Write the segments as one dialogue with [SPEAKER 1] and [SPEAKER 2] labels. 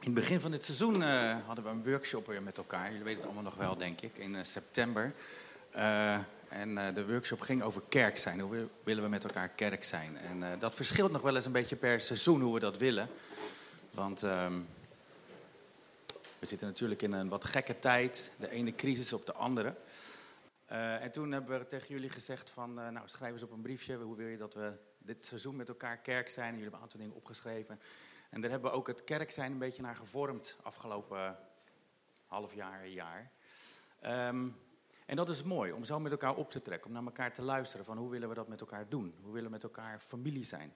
[SPEAKER 1] In het begin van dit seizoen uh, hadden we een workshop weer met elkaar. Jullie weten het allemaal nog wel, denk ik, in uh, september. Uh, en de workshop ging over kerk zijn. Hoe willen we met elkaar kerk zijn? En dat verschilt nog wel eens een beetje per seizoen hoe we dat willen. Want ehm, we zitten natuurlijk in een wat gekke tijd. De ene crisis op de andere. en toen hebben we tegen jullie gezegd van, nou schrijf eens op een briefje. Hoe wil je dat we dit seizoen met elkaar kerk zijn? En jullie hebben een aantal dingen opgeschreven. En daar hebben we ook het kerk zijn een beetje naar gevormd afgelopen half jaar, jaar. Um, en dat is mooi, om zo met elkaar op te trekken, om naar elkaar te luisteren van hoe willen we dat met elkaar doen? Hoe willen we met elkaar familie zijn?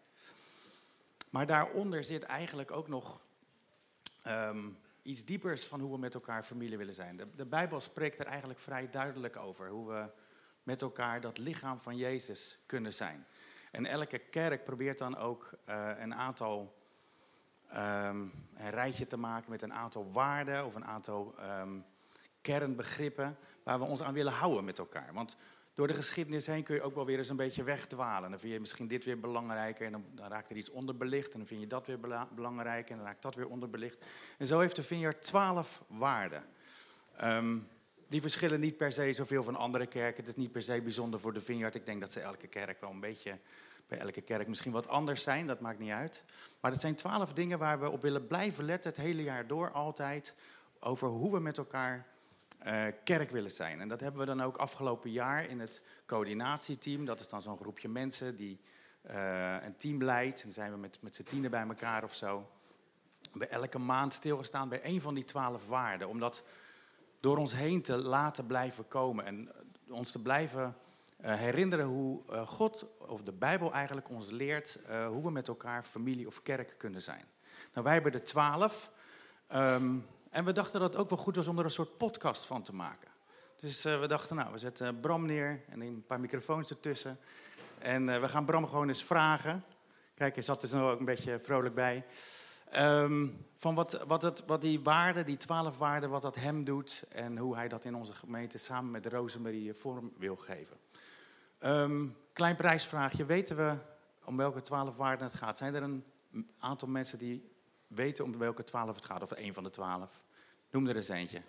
[SPEAKER 1] Maar daaronder zit eigenlijk ook nog um, iets diepers van hoe we met elkaar familie willen zijn. De, Bijbel spreekt er eigenlijk vrij duidelijk over, hoe we met elkaar dat lichaam van Jezus kunnen zijn. En elke kerk probeert dan ook uh, een aantal um, een rijtje te maken met een aantal waarden of een aantal um, kernbegrippen waar we ons aan willen houden met elkaar. Want door de geschiedenis heen kun je ook wel weer eens een beetje wegdwalen. Dan vind je misschien dit weer belangrijker en dan, raakt er iets onderbelicht. En dan vind je dat weer bela belangrijk en dan raakt dat weer onderbelicht. En zo heeft de Vineyard twaalf waarden. Um, die verschillen niet per se zoveel van andere kerken. Het is niet per se bijzonder voor de Vineyard. Ik denk dat ze elke kerk wel een beetje bij elke kerk misschien wat anders zijn, dat maakt niet uit. Maar het zijn twaalf dingen waar we op willen blijven letten het hele jaar door, altijd, over hoe we met elkaar uh, kerk willen zijn. En dat hebben we dan ook afgelopen jaar in het coördinatieteam. Dat is dan zo'n groepje mensen die uh, een team leidt. En zijn we met, met z'n tienen bij elkaar of zo. Bij elke maand stilgestaan bij een van die twaalf waarden. Om dat door ons heen te laten blijven komen. En ons te blijven herinneren hoe uh, God, of de Bijbel eigenlijk ons leert, uh, hoe we met elkaar familie of kerk kunnen zijn. Nou, wij hebben er twaalf. Um, en we dachten dat het ook wel goed was om er een soort podcast van te maken. Dus we dachten, nou, we zetten Bram neer en een paar microfoons ertussen. En we gaan Bram gewoon eens vragen. Kijk, hij zat er zo ook een beetje vrolijk bij. Um, van wat, wat, het, wat die waarden, die twaalf waarden, wat dat hem doet en hoe hij dat in onze gemeente samen met Rosemarie vorm wil geven. Um, klein prijsvraagje. Weten we om welke twaalf waarden het gaat? Zijn er een aantal mensen die weten om welke twaalf het gaat? Of een van de twaalf? Noem er eens eentje.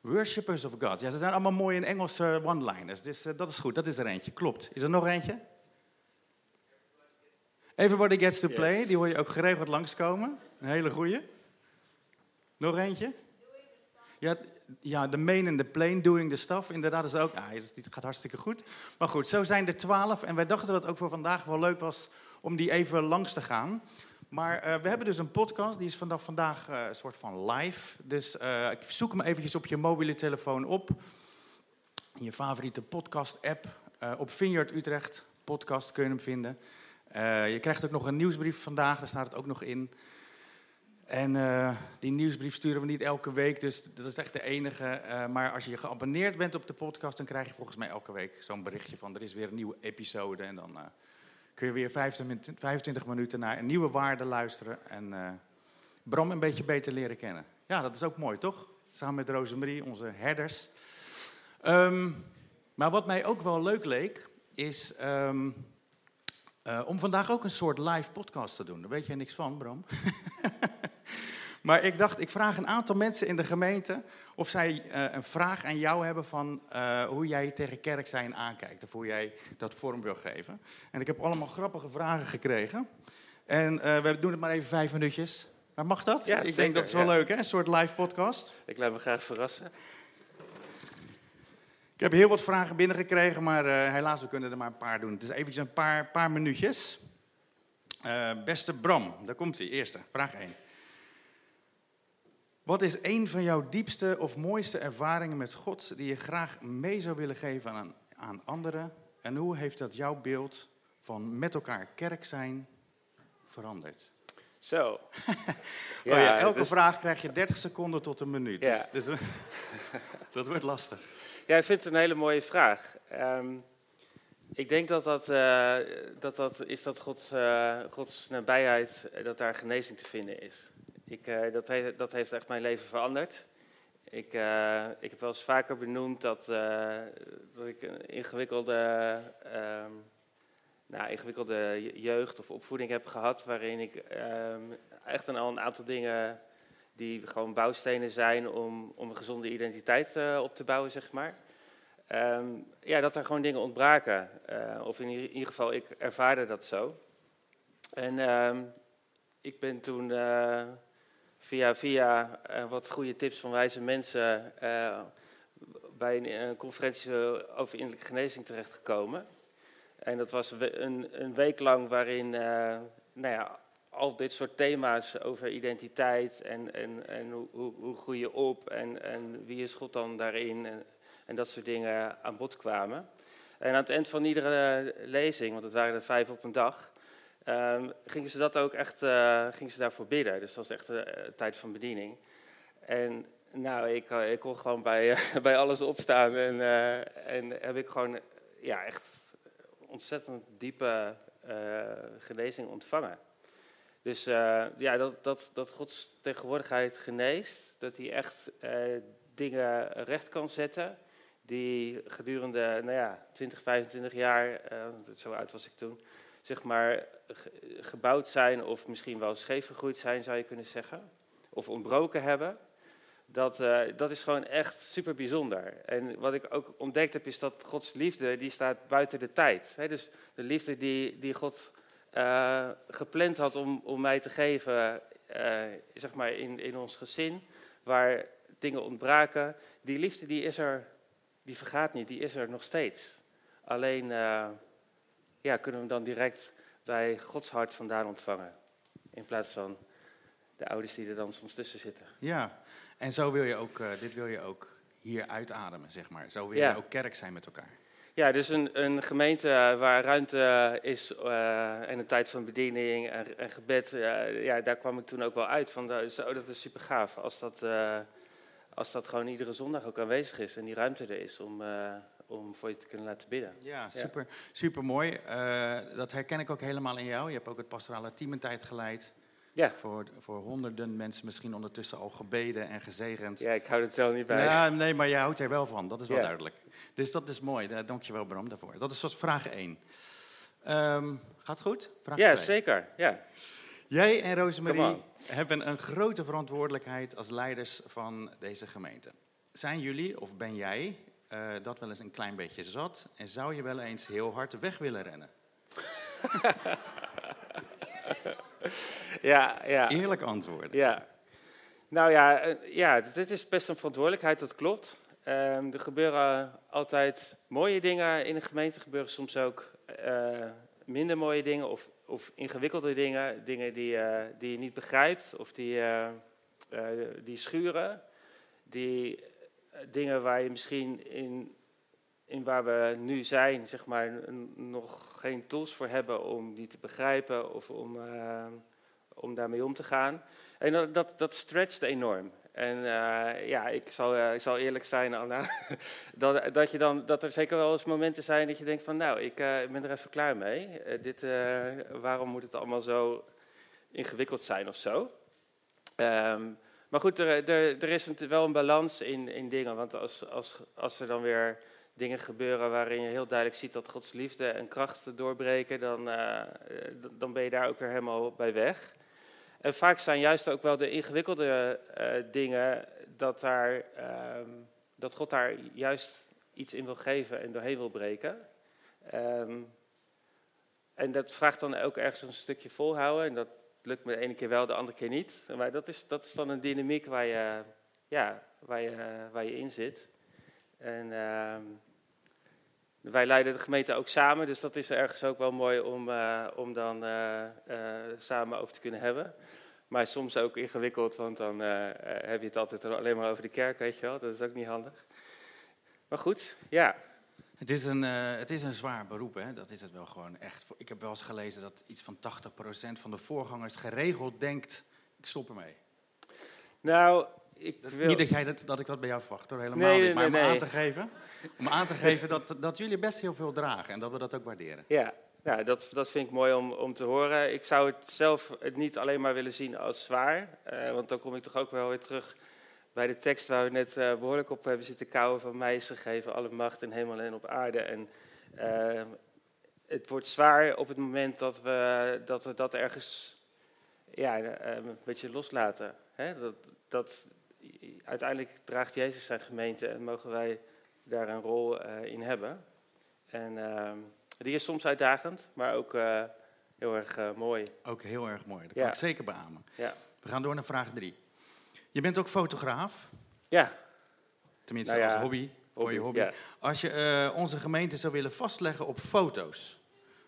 [SPEAKER 1] Worshippers of God. Ja, ze zijn allemaal mooi in Engelse one-liners. Dus uh, dat is goed, dat is er eentje. Klopt. Is er nog eentje? Everybody gets to play. Die hoor je ook geregeld langskomen. Een hele goeie. Nog eentje? Ja, ja, de main en de plane doing the stuff. Inderdaad, is ook, ja, het gaat hartstikke goed. Maar goed, zo zijn er twaalf. En wij dachten dat het ook voor vandaag wel leuk was om die even langs te gaan. Maar uh, we hebben dus een podcast, die is vanaf vandaag uh, een soort van live. Dus uh, ik zoek hem eventjes op je mobiele telefoon op. In je favoriete podcast-app. op Vineyard Utrecht podcast kun je hem vinden. je krijgt ook nog een nieuwsbrief vandaag, daar staat het ook nog in. En uh, die nieuwsbrief sturen we niet elke week, dus dat is echt de enige. Uh, maar als je geabonneerd bent op de podcast, dan krijg je volgens mij elke week zo'n berichtje van er is weer een nieuwe episode. En dan uh, kun je weer 25 minuten naar een nieuwe waarde luisteren en Bram een beetje beter leren kennen. Ja, dat is ook mooi, toch? Samen met Rosemarie, onze herders. Um, maar wat mij ook wel leuk leek, is um, om vandaag ook een soort live podcast te doen. Daar weet jij niks van, Bram. Maar ik dacht, ik vraag een aantal mensen in de gemeente of zij uh, een vraag aan jou hebben van uh, hoe jij tegen kerk zijn aankijkt. Of hoe jij dat vorm wil geven. En ik heb allemaal grappige vragen gekregen. En uh, we doen het maar even vijf minuutjes. Maar mag dat?
[SPEAKER 2] Ja,
[SPEAKER 1] ik
[SPEAKER 2] zeker,
[SPEAKER 1] denk dat is wel
[SPEAKER 2] ja.
[SPEAKER 1] leuk, hè? Een soort live podcast.
[SPEAKER 2] Ik laat me graag verrassen.
[SPEAKER 1] Ik heb heel wat vragen binnengekregen, maar helaas, we kunnen er maar een paar doen. Het is eventjes een paar, paar minuutjes. beste Bram, daar komt hij, eerste, vraag 1. Wat is een van jouw diepste of mooiste ervaringen met God die je graag mee zou willen geven aan, aan anderen? En hoe heeft dat jouw beeld van met elkaar kerk zijn veranderd?
[SPEAKER 2] Zo.
[SPEAKER 1] oh ja, elke dus... vraag krijg je 30 seconden tot een minuut.
[SPEAKER 2] Ja.
[SPEAKER 1] Dus, dus dat wordt lastig.
[SPEAKER 2] Ja, ik vind het een hele mooie vraag. Um, ik denk dat dat, uh, dat, dat is dat Gods, uh, Gods nabijheid, dat daar genezing te vinden is. Ik, uh, dat, dat, heeft echt mijn leven veranderd. Ik, uh, ik heb wel eens vaker benoemd dat, uh, dat ik een ingewikkelde nou, ingewikkelde jeugd of opvoeding heb gehad, waarin ik ehm, echt een, al een aantal dingen die gewoon bouwstenen zijn om, om een gezonde identiteit op te bouwen, zeg maar. Um, ja, dat er gewoon dingen ontbraken. Of in ieder geval, ik ervaarde dat zo. En ik ben toen via via wat goede tips van wijze mensen bij een, een, conferentie over innerlijke genezing terechtgekomen. En dat was een, een week lang waarin nou ja, al dit soort thema's over identiteit en, en, en hoe, hoe groei je op en, en wie is God dan daarin en, en, dat soort dingen aan bod kwamen. En aan het eind van iedere lezing, want het waren er vijf op een dag, um, gingen ze dat ook echt uh, gingen ze daarvoor bidden. Dus dat was echt een tijd van bediening. En nou, ik, eh, ik kon gewoon bij, bij alles opstaan en, en heb ik gewoon ja, echt ontzettend diepe genezing ontvangen. Dus ja, dat, dat, dat Gods tegenwoordigheid geneest, dat hij echt dingen recht kan zetten die gedurende nou ja, 20, 25 jaar, zo oud was ik toen, zeg maar gebouwd zijn of misschien wel scheef gegroeid zijn, zou je kunnen zeggen, of ontbroken hebben. Dat, dat is gewoon echt super bijzonder. En wat ik ook ontdekt heb, is dat Gods liefde, die staat buiten de tijd. Dus de liefde die, die God uh, gepland had om, om mij te geven, uh, zeg maar in, in ons gezin, waar dingen ontbraken. Die liefde die is er, die vergaat niet, die is er nog steeds. Alleen ja, kunnen we dan direct bij Gods hart vandaan ontvangen. In plaats van de ouders die er dan soms tussen zitten.
[SPEAKER 1] Ja, en zo wil je ook, dit wil je ook hier uitademen, zeg maar. Zo wil je ook kerk zijn met elkaar.
[SPEAKER 2] Ja, dus een, een gemeente waar ruimte is uh, en een tijd van bediening en, en gebed, uh, ja, daar kwam ik toen ook wel uit van, dus, oh, dat is super gaaf als dat, als dat gewoon iedere zondag ook aanwezig is en die ruimte er is om, om voor je te kunnen laten bidden.
[SPEAKER 1] Ja, super, ja. super mooi. dat herken ik ook helemaal in jou. Je hebt ook het pastorale team een tijd geleid. Ja. Voor, voor honderden mensen misschien ondertussen al gebeden en gezegend.
[SPEAKER 2] Ja, ik hou het zelf niet bij.
[SPEAKER 1] Ja, nee, maar jij houdt er wel van. Dat is wel ja. duidelijk. Dus dat is mooi. Daar dank je wel, Bram, daarvoor. Dat is zoals vraag 1. Um, gaat goed?
[SPEAKER 2] Vraag ja, zeker. Ja.
[SPEAKER 1] Jij en Rosemarie hebben een grote verantwoordelijkheid als leiders van deze gemeente. Zijn jullie, of ben jij, uh, dat wel eens een klein beetje zat? En zou je wel eens heel hard weg willen rennen?
[SPEAKER 2] ja, ja.
[SPEAKER 1] Eerlijk antwoord.
[SPEAKER 2] Ja. Nou ja, uh, ja, dit is best een verantwoordelijkheid, dat klopt. Um, er gebeuren altijd mooie dingen in de gemeente, er gebeuren soms ook uh, minder mooie dingen of, of, ingewikkelde dingen, dingen die, uh, die je niet begrijpt of die, uh, die schuren, die dingen waar je misschien in, in waar we nu zijn, zeg maar, nog geen tools voor hebben om die te begrijpen of om, om daarmee om te gaan. En dat, dat, stretcht enorm. En uh, ja, ik zal, ik zal eerlijk zijn, Anna, dat, dat, je dan, dat er zeker wel eens momenten zijn dat je denkt van nou, ik ben er even klaar mee. dit, waarom moet het allemaal zo ingewikkeld zijn of zo? Um, maar goed, er, er, is wel een balans in, in dingen, want als, als, als er dan weer dingen gebeuren waarin je heel duidelijk ziet dat Gods liefde en kracht doorbreken, dan, dan ben je daar ook weer helemaal bij weg. En vaak zijn juist ook wel de ingewikkelde uh, dingen dat, daar, um, dat God daar juist iets in wil geven en doorheen wil breken. Um, en dat vraagt dan ook ergens een stukje volhouden. En dat lukt me de ene keer wel, de andere keer niet. Maar dat is, dat is dan een dynamiek waar je, ja, waar je, waar je in zit. En um, wij leiden de gemeente ook samen, dus dat is ergens ook wel mooi om, uh, om dan uh, uh, samen over te kunnen hebben. Maar soms ook ingewikkeld, want dan heb je het altijd alleen maar over de kerk, weet je wel. Dat is ook niet handig. Maar goed, ja.
[SPEAKER 1] Het is een, het is een zwaar beroep, hè? dat is het wel gewoon echt. Ik heb wel eens gelezen dat iets van 80% van de voorgangers geregeld denkt, ik stop ermee.
[SPEAKER 2] Nou, ik wil...
[SPEAKER 1] Niet dat, jij dat, dat ik dat bij jou verwacht hoor, helemaal nee, niet. Maar nee, om aan te geven, om aan te geven dat, dat jullie best heel veel dragen en dat we dat ook waarderen.
[SPEAKER 2] Ja, ja dat, dat vind ik mooi om, om te horen. Ik zou het zelf het niet alleen maar willen zien als zwaar. Uh, want dan kom ik toch ook wel weer terug bij de tekst waar we net uh, behoorlijk op hebben zitten kouwen. Van mij is gegeven alle macht in hemel en op aarde. En uh, het wordt zwaar op het moment dat we dat, we dat ergens ja, eh, een beetje loslaten. Hè? Dat, dat, uiteindelijk draagt Jezus zijn gemeente en mogen wij daar een rol uh, in hebben. En uh, die is soms uitdagend, maar ook uh, heel erg mooi.
[SPEAKER 1] Ook heel erg mooi, dat kan ik zeker beamen.
[SPEAKER 2] Ja.
[SPEAKER 1] We gaan door naar vraag drie. Je bent ook fotograaf?
[SPEAKER 2] Ja.
[SPEAKER 1] Tenminste, nou ja, als hobby, voor je hobby.
[SPEAKER 2] Ja.
[SPEAKER 1] Als je onze gemeente zou willen vastleggen op foto's,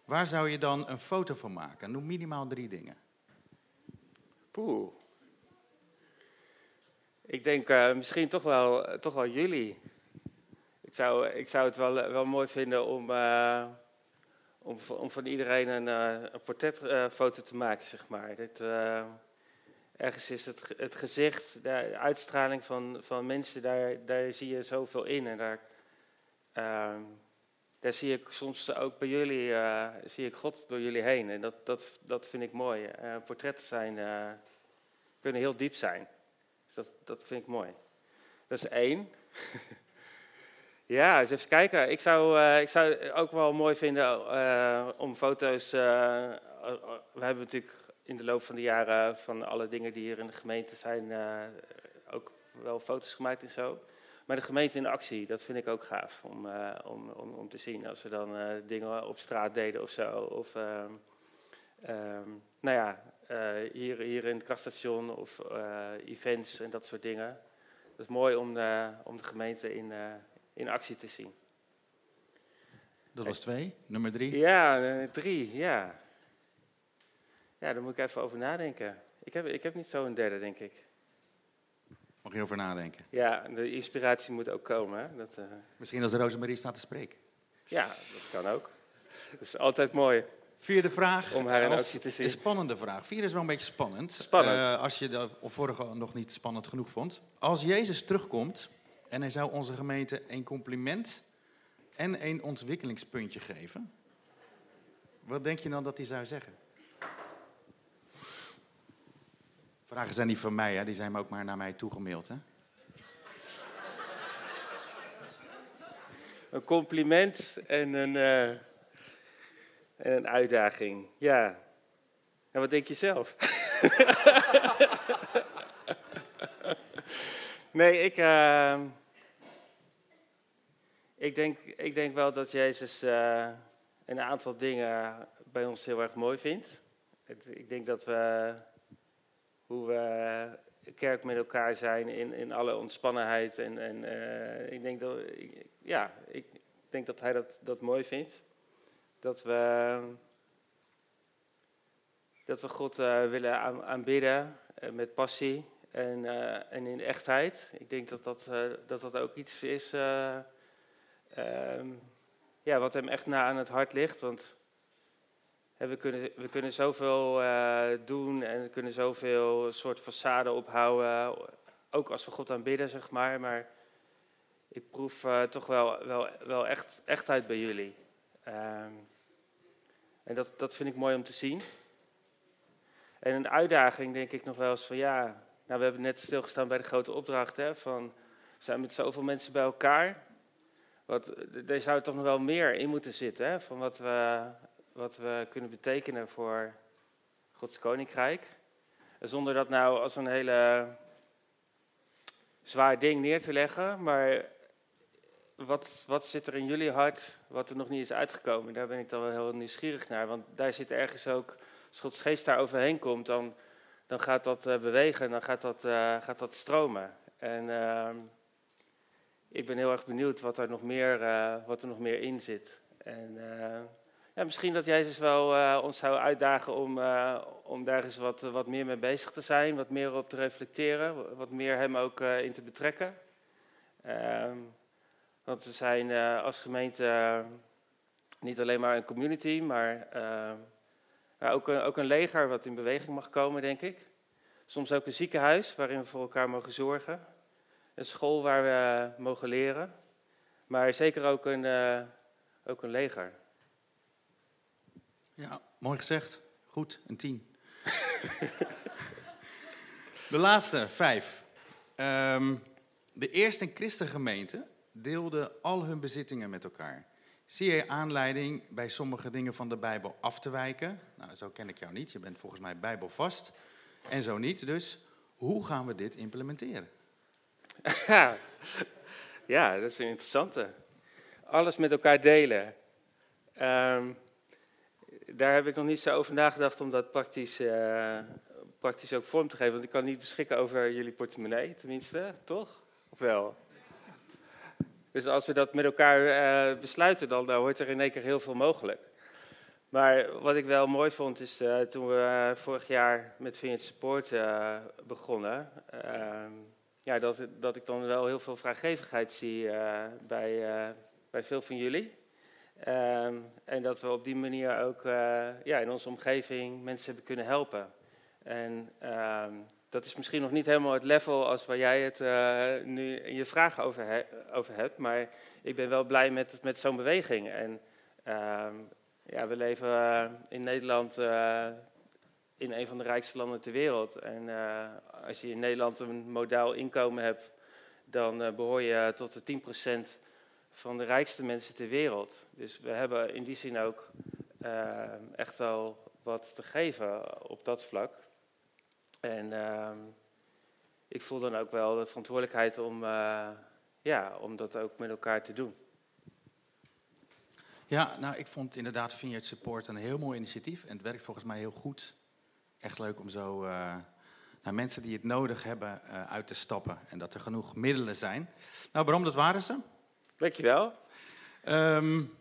[SPEAKER 1] waar zou je dan een foto van maken? Noem minimaal drie dingen.
[SPEAKER 2] Poeh. Ik denk uh, misschien toch wel, toch wel jullie. Ik zou, ik zou het wel, wel mooi vinden om, uh, om, om van iedereen een, een portretfoto te maken, zeg maar. Dit, ergens is het, het gezicht, de uitstraling van, van mensen, daar, daar zie je zoveel in. En daar, daar zie ik soms ook bij jullie, zie ik God door jullie heen. En dat, dat, dat vind ik mooi. portretten zijn, kunnen heel diep zijn. Dus dat, dat vind ik mooi. Dat is één. ja, eens even kijken. Ik zou, ik zou ook wel mooi vinden om foto's. We hebben natuurlijk in de loop van de jaren van alle dingen die hier in de gemeente zijn, ook wel foto's gemaakt en zo. Maar de gemeente in actie, dat vind ik ook gaaf om, om, om, om, te zien. Als we dan dingen op straat deden of zo. Of, ehm, ehm, nou ja, hier, hier in het krachtstation of events en dat soort dingen. Dat is mooi om de, om de gemeente in, in actie te zien.
[SPEAKER 1] Dat was twee. Nummer drie?
[SPEAKER 2] Ja, drie, ja. Ja, daar moet ik even over nadenken. Ik heb, ik heb niet zo een derde, denk ik.
[SPEAKER 1] Mag je over nadenken?
[SPEAKER 2] Ja, de inspiratie moet ook komen. Hè? Dat,
[SPEAKER 1] Misschien als de Rosemarie staat te spreken.
[SPEAKER 2] Ja, dat kan ook. Dat is altijd mooi.
[SPEAKER 1] Vierde vraag.
[SPEAKER 2] Om haar in actie te zien.
[SPEAKER 1] Een spannende vraag. Vierde is wel een beetje spannend.
[SPEAKER 2] Spannend.
[SPEAKER 1] Uh, als je de vorige nog niet spannend genoeg vond. Als Jezus terugkomt en hij zou onze gemeente een compliment en een ontwikkelingspuntje geven. Wat denk je dan dat hij zou zeggen? Vragen zijn niet van mij, hè? die zijn ook maar naar mij toegemaild. Hè?
[SPEAKER 2] Een compliment en een. Uh en een uitdaging. Ja. En wat denk je zelf? nee, ik, uh, ik, denk, ik denk wel dat Jezus uh, een aantal dingen bij ons heel erg mooi vindt. Ik denk dat we, hoe we kerk met elkaar zijn in, in alle ontspannenheid. En, en uh, ik, denk dat, ja, ik denk dat hij dat, dat mooi vindt dat we, dat we God uh, willen aanbidden uh, met passie en, en in echtheid. Ik denk dat dat, dat, dat ook iets is um, ja, wat hem echt na aan het hart ligt. Want we, kunnen, we kunnen zoveel doen en we kunnen zoveel soort façade ophouden. Ook als we God aanbidden, zeg maar. Maar ik proef toch wel, wel, wel echt, echtheid bij jullie. Um, en dat, dat vind ik mooi om te zien. En een uitdaging denk ik nog wel eens van ja, nou we hebben net stilgestaan bij de grote opdracht hè, van we zijn met zoveel mensen bij elkaar. Wat, er zou toch nog wel meer in moeten zitten hè, van wat we, wat we kunnen betekenen voor Gods Koninkrijk. Zonder dat nou als een hele zwaar ding neer te leggen, maar wat, wat zit er in jullie hart wat er nog niet is uitgekomen? Daar ben ik dan wel heel nieuwsgierig naar. Want daar zit ergens ook, als Gods geest daar overheen komt, dan, dan gaat dat uh, bewegen, dan gaat dat, uh, gaat dat stromen. En uh, ik ben heel erg benieuwd wat er nog meer, uh, wat er nog meer in zit. En misschien dat Jezus wel ons zou uitdagen om, om daar eens wat, wat meer mee bezig te zijn, wat meer op te reflecteren, wat meer hem ook in te betrekken. Ehm, want we zijn als gemeente niet alleen maar een community, maar ook, een, ook een leger wat in beweging mag komen, denk ik. Soms ook een ziekenhuis waarin we voor elkaar mogen zorgen. Een school waar we mogen leren. Maar zeker ook een, ook een leger.
[SPEAKER 1] Ja, mooi gezegd. Goed, een tien. de laatste, vijf. Um, de eerste christengemeente deelden al hun bezittingen met elkaar. Zie je aanleiding bij sommige dingen van de Bijbel af te wijken? Nou, zo ken ik jou niet. Je bent volgens mij bijbelvast. En zo niet. Dus hoe gaan we dit implementeren?
[SPEAKER 2] ja, dat is een interessante. Alles met elkaar delen. Um, daar heb ik nog niet zo over nagedacht om dat praktisch, uh, praktisch ook vorm te geven. Want ik kan niet beschikken over jullie portemonnee, tenminste, toch? Of wel? Dus als we dat met elkaar uh, besluiten, dan uh, wordt er in één keer heel veel mogelijk. Maar wat ik wel mooi vond, is uh, toen we vorig jaar met Vineyard Support begonnen, ehm, ja, dat, dat ik dan wel heel veel vrijgevigheid zie bij, bij veel van jullie. Ehm, en dat we op die manier ook ja, in onze omgeving mensen hebben kunnen helpen. En ehm, dat is misschien nog niet helemaal het level als waar jij het uh, nu in je vraag over, over, hebt. Maar ik ben wel blij met, met zo'n beweging. En uh, ja, we leven uh, in Nederland in een van de rijkste landen ter wereld. En als je in Nederland een modaal inkomen hebt, dan behoor je tot de 10% van de rijkste mensen ter wereld. Dus we hebben in die zin ook echt wel wat te geven op dat vlak. En uh, ik voel dan ook wel de verantwoordelijkheid om, uh, ja, om dat ook met elkaar te doen.
[SPEAKER 1] Ja, nou, ik vond inderdaad Vineyard Support een heel mooi initiatief. En het werkt volgens mij heel goed. Echt leuk om zo uh, naar mensen die het nodig hebben uit te stappen. En dat er genoeg middelen zijn. Nou, waarom dat waren ze.
[SPEAKER 2] Dankjewel.
[SPEAKER 1] Um,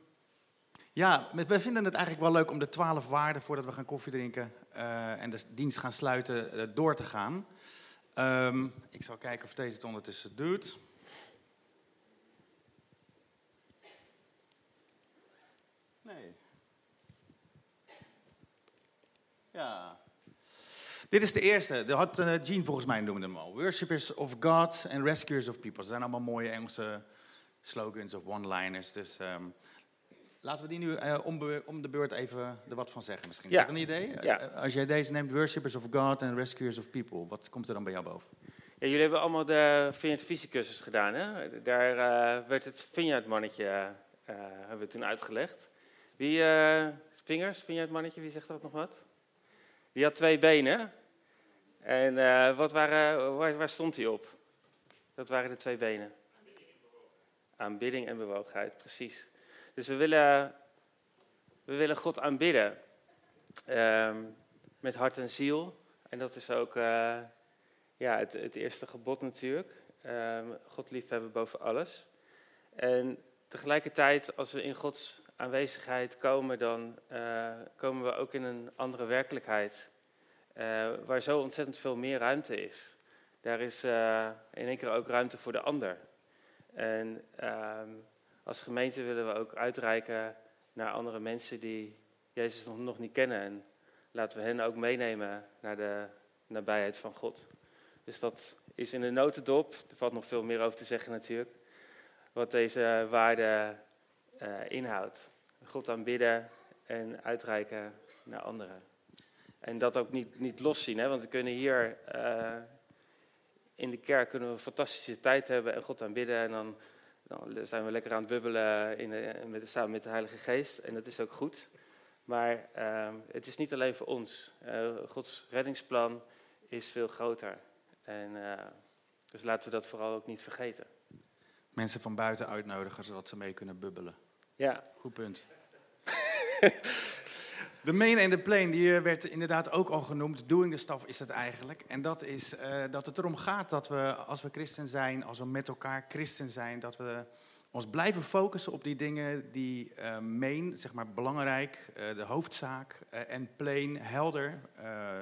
[SPEAKER 1] ja, we vinden het eigenlijk wel leuk om de twaalf waarden voordat we gaan koffie drinken uh, en de dienst gaan sluiten uh, door te gaan. Um, ik zal kijken of deze het ondertussen doet. Nee. Ja. Dit is de eerste. Dat had Gene volgens mij noemde hem al. Worshippers of God and rescuers of people. Dat zijn allemaal mooie Engelse slogans of one-liners. Dus um, Laten we die nu uh, om, om, de beurt even er wat van zeggen misschien. Ja. Is dat een idee? Ja. Uh, als jij deze neemt, Worshippers of God en Rescuers of People, wat komt er dan bij jou boven?
[SPEAKER 2] Ja, jullie hebben allemaal de Vineyard Visiecursus gedaan. Hè? Daar uh, werd het Vineyard mannetje hebben we toen uitgelegd. Wie, vingers, Vineyard mannetje, wie zegt dat nog wat? Die had twee benen. En wat waren, waar, waar stond hij op? Dat waren de twee benen. Aanbidding en bewogenheid, precies. Dus we willen, we willen God aanbidden. Um, met hart en ziel. En dat is ook uh, ja, het, het, eerste gebod natuurlijk. Um, God liefhebben boven alles. En tegelijkertijd, als we in Gods aanwezigheid komen, dan uh, komen we ook in een andere werkelijkheid. Uh, waar zo ontzettend veel meer ruimte is. Daar is in één keer ook ruimte voor de ander. En um, als gemeente willen we ook uitreiken naar andere mensen die Jezus nog, nog niet kennen. En laten we hen ook meenemen naar de nabijheid van God. Dus dat is in de notendop, er valt nog veel meer over te zeggen natuurlijk, wat deze waarde uh, inhoudt. God aanbidden en uitreiken naar anderen. En dat ook niet, niet loszien, hè? want we kunnen hier uh, in de kerk kunnen we een fantastische tijd hebben en God aanbidden en dan dan zijn we lekker aan het bubbelen in met, samen met de Heilige Geest. En dat is ook goed. Maar uh, het is niet alleen voor ons. Uh, Gods reddingsplan is veel groter. En, uh, dus laten we dat vooral ook niet vergeten.
[SPEAKER 1] Mensen van buiten uitnodigen zodat ze mee kunnen bubbelen.
[SPEAKER 2] Ja.
[SPEAKER 1] Goed punt. De main en de plane, die eh, werd inderdaad ook al genoemd. Doing the stuff is het eigenlijk. En dat is uh, dat het erom gaat dat we, als we christen zijn, als we met elkaar christen zijn, dat we ons blijven focussen op die dingen die uh, main, zeg maar belangrijk, de hoofdzaak en plain, helder,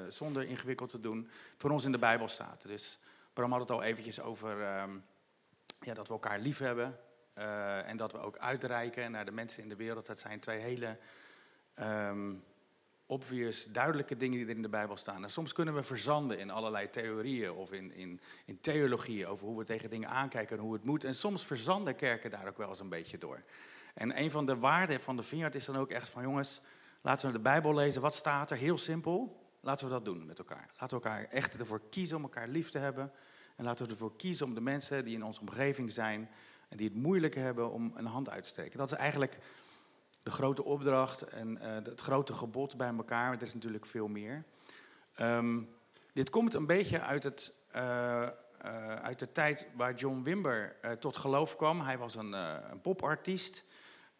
[SPEAKER 1] zonder ingewikkeld te doen, voor ons in de Bijbel staat. Dus Bram had het al eventjes over um, ja, dat we elkaar lief hebben en dat we ook uitreiken naar de mensen in de wereld. Dat zijn twee hele um, obvious, duidelijke dingen die er in de Bijbel staan. En soms kunnen we verzanden in allerlei theorieën of in, in, in theologieën over hoe we tegen dingen aankijken en hoe het moet. En soms verzanden kerken daar ook wel eens een beetje door. En een van de waarden van de Vineyard is dan ook echt van jongens, laten we de Bijbel lezen. Wat staat er? Heel simpel. Laten we dat doen met elkaar. Laten we elkaar echt ervoor kiezen om elkaar lief te hebben. En laten we ervoor kiezen om de mensen die in onze omgeving zijn en die het moeilijk hebben om een hand uit te steken. Dat is eigenlijk de grote opdracht en eh, het grote gebod bij elkaar. Er is natuurlijk veel meer. Ehm, dit komt een beetje uit, het, eh, eh, uit de tijd waar John Wimber tot geloof kwam. Hij was een, een popartiest.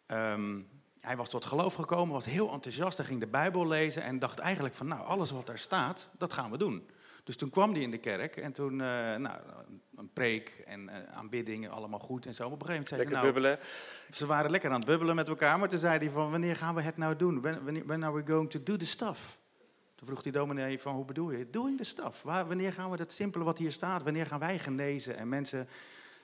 [SPEAKER 1] Ehm, hij was tot geloof gekomen, was heel enthousiast. Hij ging de Bijbel lezen en dacht eigenlijk van, nou, alles wat daar staat, dat gaan we doen. Dus toen kwam hij in de kerk en toen, nou, een preek en aanbidding, allemaal goed en zo. op een gegeven moment zei
[SPEAKER 2] Lekker
[SPEAKER 1] hij, nou,
[SPEAKER 2] bubbelen.
[SPEAKER 1] ze waren lekker aan het bubbelen met elkaar, maar toen zei hij van, wanneer gaan we het nou doen? When, when, when are we going to do the stuff? Toen vroeg die dominee van, hoe bedoel je? Doing the stuff. Waar, wanneer gaan we dat simpele wat hier staat, wanneer gaan wij genezen en mensen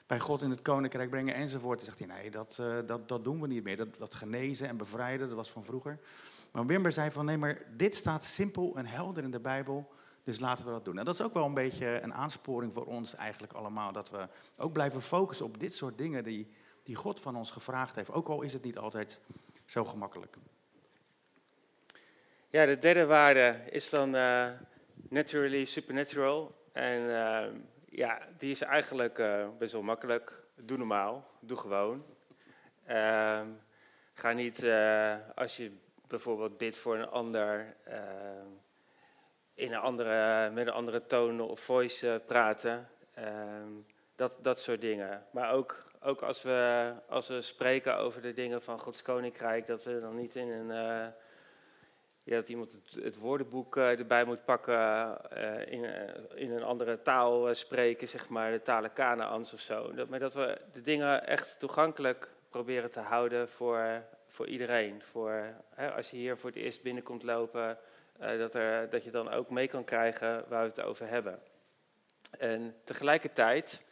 [SPEAKER 1] bij God in het koninkrijk brengen enzovoort? Toen zegt hij, nee, dat, uh, dat, dat doen we niet meer. Dat, dat genezen en bevrijden, dat was van vroeger. Maar Wimber zei van, nee, maar dit staat simpel en helder in de Bijbel, dus laten we dat doen. En dat is ook wel een beetje een aansporing voor ons eigenlijk allemaal, dat we ook blijven focussen op dit soort dingen die die God van ons gevraagd heeft. Ook al is het niet altijd zo gemakkelijk.
[SPEAKER 2] Ja, de derde waarde is dan uh, naturally supernatural. En uh, ja, die is eigenlijk uh, best wel makkelijk. Doe normaal, doe gewoon. Ehm, ga niet als je bijvoorbeeld bidt voor een ander ehm, in een andere, met een andere toon of voice praten. Ehm, dat, dat soort dingen. Maar ook ook als we, als we spreken over de dingen van Gods Koninkrijk, dat we dan niet in een. Uh, ja, dat iemand het, woordenboek uh, erbij moet pakken, in, in een andere taal spreken, zeg maar, de talen Kanaans of zo. Maar dat we de dingen echt toegankelijk proberen te houden voor, voor iedereen. Voor, hè, als je hier voor het eerst binnenkomt lopen, dat, er, dat je dan ook mee kan krijgen waar we het over hebben. En tegelijkertijd.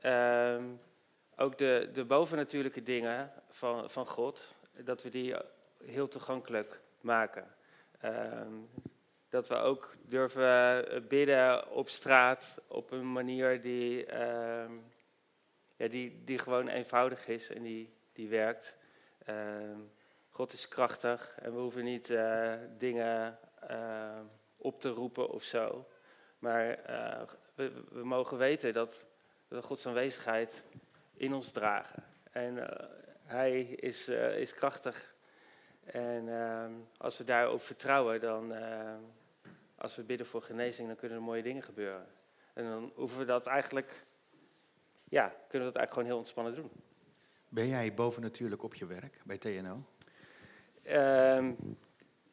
[SPEAKER 2] Ehm, ook de, de bovennatuurlijke dingen van, van God, dat we die heel toegankelijk maken. Ehm, dat we ook durven bidden op straat op een manier die, ehm, ja, die, die gewoon eenvoudig is en die, die werkt. God is krachtig en we hoeven niet uh, dingen uh, op te roepen of zo. Maar uh, we, we, mogen weten dat, dat Gods aanwezigheid in ons dragen. En uh, hij is, is krachtig. En als we daarop vertrouwen, dan, als we bidden voor genezing, dan kunnen er mooie dingen gebeuren. En dan hoeven we dat eigenlijk, ja, kunnen we dat eigenlijk gewoon heel ontspannen doen.
[SPEAKER 1] Ben jij bovennatuurlijk op je werk bij TNO?
[SPEAKER 2] Ehm,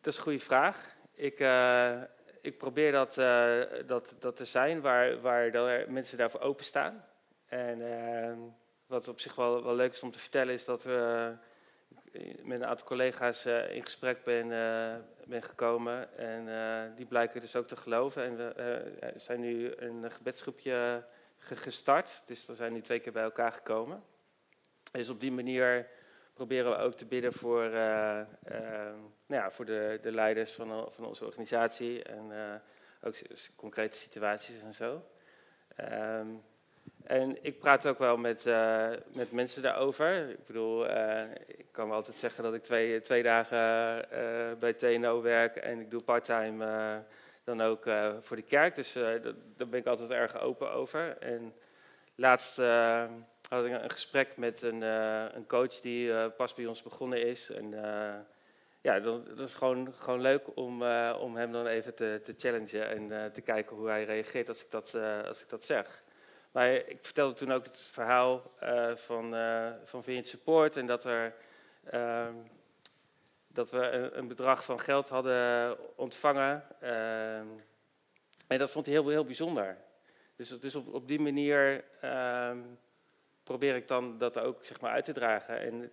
[SPEAKER 2] dat is een goede vraag. Ik, ik probeer dat, dat, dat te zijn waar, waar mensen daarvoor openstaan. En ehm, wat op zich wel, wel leuk is om te vertellen, is dat we met een aantal collega's in gesprek ben, ben gekomen. En die blijken dus ook te geloven. En we zijn nu een gebedsgroepje gestart. Dus we zijn nu twee keer bij elkaar gekomen. Dus op die manier proberen we ook te bidden voor, nou ja, voor de, de leiders van, van onze organisatie. En ook concrete situaties en zo. Um, en ik praat ook wel met, met mensen daarover. Ik bedoel, ik kan wel altijd zeggen dat ik twee, twee dagen bij TNO werk en ik doe parttime dan ook voor de kerk. Dus daar ben ik altijd erg open over. En laatst had ik een gesprek met een, een coach die pas bij ons begonnen is. En ja, dat, dat, is gewoon, gewoon leuk om, om hem dan even te, te challengen en te kijken hoe hij reageert als ik dat, als ik dat zeg. Maar ik vertelde toen ook het verhaal van, van Vineyard Support en dat, er, uh, dat we een, een, bedrag van geld hadden ontvangen. Ehm, en dat vond hij heel, heel bijzonder. Dus, dus op, op die manier ehm, probeer ik dan dat ook zeg maar, uit te dragen. En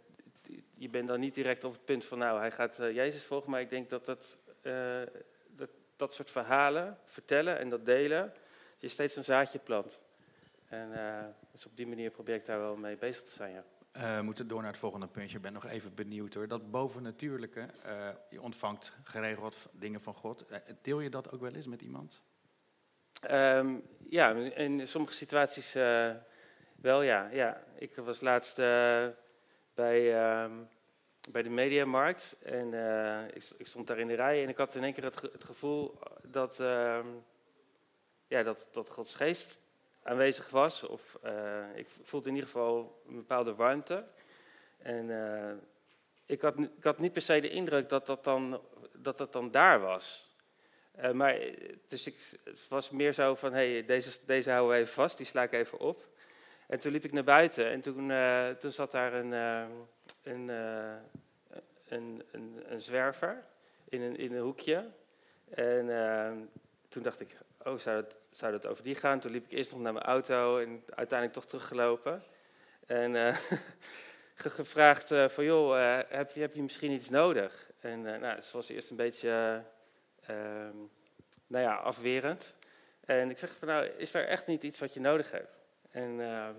[SPEAKER 2] je bent dan niet direct op het punt van, nou, hij gaat eh, Jezus volgen, maar ik denk dat dat, dat dat soort verhalen vertellen en dat delen, dat je steeds een zaadje plant. En uh, dus op die manier probeer ik daar wel mee bezig te zijn, ja.
[SPEAKER 1] Uh, we moeten door naar het volgende puntje. Ik ben nog even benieuwd hoor. Dat bovennatuurlijke, je ontvangt geregeld dingen van God. deel je dat ook wel eens met iemand?
[SPEAKER 2] Um, ja, in sommige situaties wel, ja. ja. Ik was laatst bij, um, bij de Mediamarkt en ik, ik, stond daar in de rij en ik had in één keer het, het gevoel dat, ehm, ja, dat, dat Gods geest aanwezig was. Of uh, ik voelde in ieder geval een bepaalde warmte. En ik, had, ik had niet per se de indruk dat dat dan, dat dat dan daar was. Maar, dus ik, het was meer zo van, hé, hey, deze, deze houden we even vast, die sla ik even op. En toen liep ik naar buiten en toen, uh, toen zat daar een, uh, een, een, een, een, zwerver in een, in een hoekje. En toen dacht ik, oh, zou het, zou dat over die gaan? Toen liep ik eerst nog naar mijn auto en uiteindelijk toch teruggelopen. En gevraagd van, joh, heb, je, heb je misschien iets nodig? En nou, het was eerst een beetje Ehm, nou ja, afwerend. En ik zeg van nou, is er echt niet iets wat je nodig hebt? En ehm,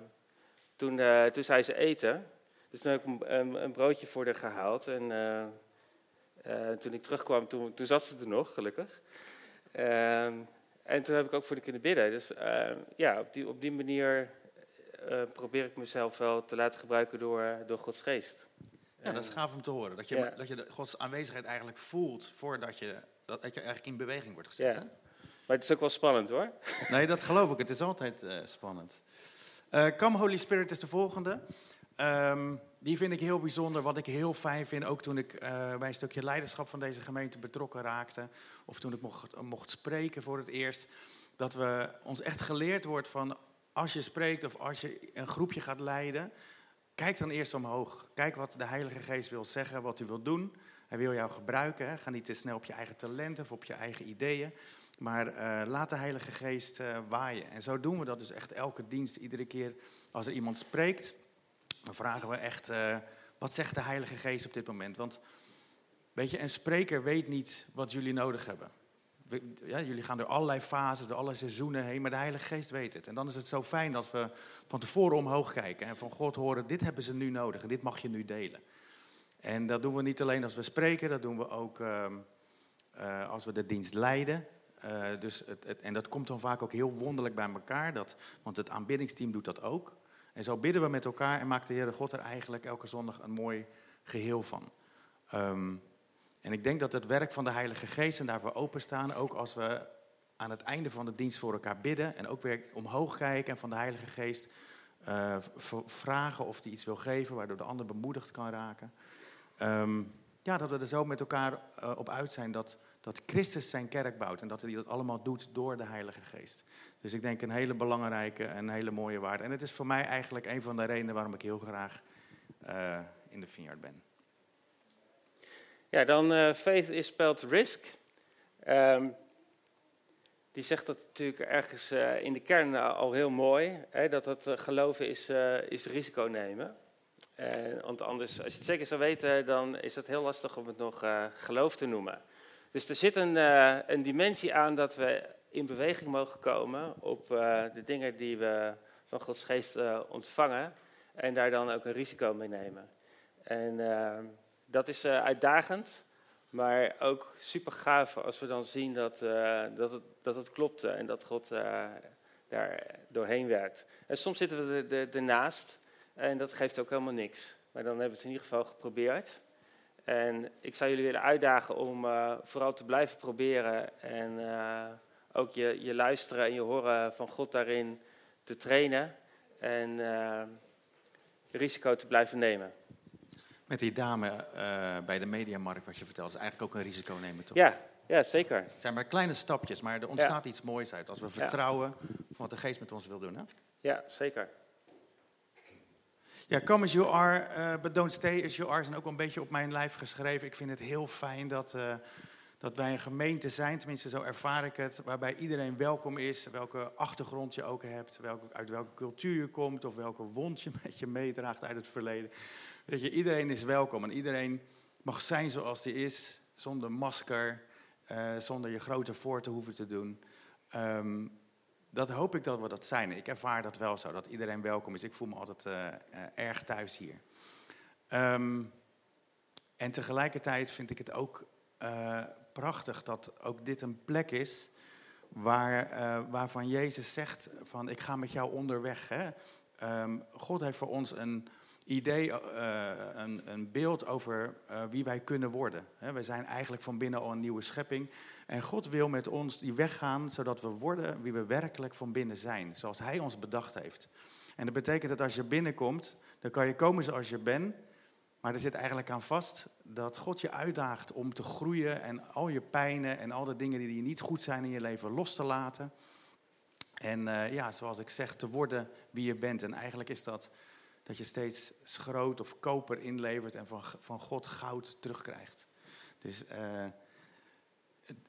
[SPEAKER 2] toen, uh, toen zei ze eten. Dus toen heb ik een, een broodje voor haar gehaald. En eh, eh, toen ik terugkwam, toen, toen zat ze er nog, gelukkig. Ehm, en toen heb ik ook voor de kunnen bidden. Dus ja, op die, op die manier probeer ik mezelf wel te laten gebruiken door, door Gods geest.
[SPEAKER 1] Ja, dat is gaaf om te horen. Dat je, dat je de Gods aanwezigheid eigenlijk voelt voordat je dat, dat je eigenlijk in beweging wordt gezet.
[SPEAKER 2] Ja. Hè? Het is ook wel spannend hoor.
[SPEAKER 1] Nee, dat geloof ik. Het is altijd uh, spannend. Uh, Come Holy Spirit is de volgende. Um, die vind ik heel bijzonder. Wat ik heel fijn vind, ook toen ik uh, bij een stukje leiderschap van deze gemeente betrokken raakte. Of toen ik mocht, mocht spreken voor het eerst. Dat we ons echt geleerd wordt van als je spreekt of als je een groepje gaat leiden. Kijk dan eerst omhoog. Kijk wat de Heilige Geest wil zeggen, wat u wil doen. Hij wil jou gebruiken. Ga niet te snel op je eigen talenten of op je eigen ideeën. Maar uh, laat de Heilige Geest uh, waaien. En zo doen we dat dus echt elke dienst. Iedere keer als er iemand spreekt, dan vragen we echt: uh, wat zegt de Heilige Geest op dit moment? Want weet je, een spreker weet niet wat jullie nodig hebben. Ja, jullie gaan door allerlei fases, door allerlei seizoenen heen, maar de Heilige Geest weet het. En dan is het zo fijn dat we van tevoren omhoog kijken en van God horen: dit hebben ze nu nodig en dit mag je nu delen. En dat doen we niet alleen als we spreken, dat doen we ook uh, als we de dienst leiden. Uh, dus het, en dat komt dan vaak ook heel wonderlijk bij elkaar, dat, want het aanbiddingsteam doet dat ook. En zo bidden we met elkaar en maakt de Heere God er eigenlijk elke zondag een mooi geheel van. Um, en ik denk dat het werk van de Heilige Geest en daarvoor openstaan, ook als we aan het einde van de dienst voor elkaar bidden en ook weer omhoog kijken en van de Heilige Geest uh, vragen of hij iets wil geven, waardoor de ander bemoedigd kan raken. Um, ja, dat we er zo met elkaar uh, op uit zijn dat, dat Christus zijn kerk bouwt en dat hij dat allemaal doet door de Heilige Geest. Dus ik denk een hele belangrijke en hele mooie waarde. En het is voor mij eigenlijk een van de redenen waarom ik heel graag uh, in de Vineyard ben.
[SPEAKER 2] Ja, dan uh, faith is spelled risk. Um, die zegt dat natuurlijk ergens uh, in de kern al heel mooi. Hè, dat het geloven is, is risico nemen. Want anders, als je het zeker zou weten, dan is het heel lastig om het nog geloof te noemen. Dus er zit een, uh, een, dimensie aan dat we in beweging mogen komen op de dingen die we van Gods geest ontvangen. En daar dan ook een risico mee nemen. En dat is uitdagend, maar ook super gaaf als we dan zien dat, dat, het, dat het klopt en dat God daar doorheen werkt. En soms zitten we ernaast. En dat geeft ook helemaal niks. Maar dan hebben we het in ieder geval geprobeerd. En ik zou jullie willen uitdagen om uh, vooral te blijven proberen. En uh, ook je, je luisteren en je horen van God daarin te trainen. En uh, risico te blijven nemen.
[SPEAKER 1] Met die dame bij de mediamarkt, wat je vertelt, is eigenlijk ook een risico nemen, toch?
[SPEAKER 2] Ja, ja zeker.
[SPEAKER 1] Het zijn maar kleine stapjes, maar er ontstaat ja. iets moois uit als we vertrouwen ja. van wat de geest met ons wil doen. Hè?
[SPEAKER 2] Ja, zeker.
[SPEAKER 1] Ja, come as you are, uh, but don't stay as you are zijn ook wel een beetje op mijn lijf geschreven. Ik vind het heel fijn dat, uh, dat wij een gemeente zijn, tenminste zo ervaar ik het, waarbij iedereen welkom is, welke achtergrond je ook hebt, welke, uit welke cultuur je komt of welke wond je met je meedraagt uit het verleden. Weet je, iedereen is welkom en iedereen mag zijn zoals hij is, zonder masker, uh, zonder je grote voor te hoeven te doen. Um, dat hoop ik dat we dat zijn. Ik ervaar dat wel zo, dat iedereen welkom is. Ik voel me altijd uh, uh, erg thuis hier. Um, en tegelijkertijd vind ik het ook uh, prachtig dat ook dit een plek is waar, waarvan Jezus zegt van ik ga met jou onderweg. Hè? Um, God heeft voor ons een idee, een, een, beeld over wie wij kunnen worden. Hè? We zijn eigenlijk van binnen al een nieuwe schepping. En God wil met ons die weg gaan, zodat we worden wie we werkelijk van binnen zijn. Zoals Hij ons bedacht heeft. En dat betekent dat als je binnenkomt, dan kan je komen zoals je bent. Maar er zit eigenlijk aan vast dat God je uitdaagt om te groeien en al je pijnen en al de dingen die niet goed zijn in je leven los te laten. En uh, ja, zoals ik zeg, te worden wie je bent. En eigenlijk is dat dat je steeds schroot of koper inlevert en van, van God goud terugkrijgt. Dus uh,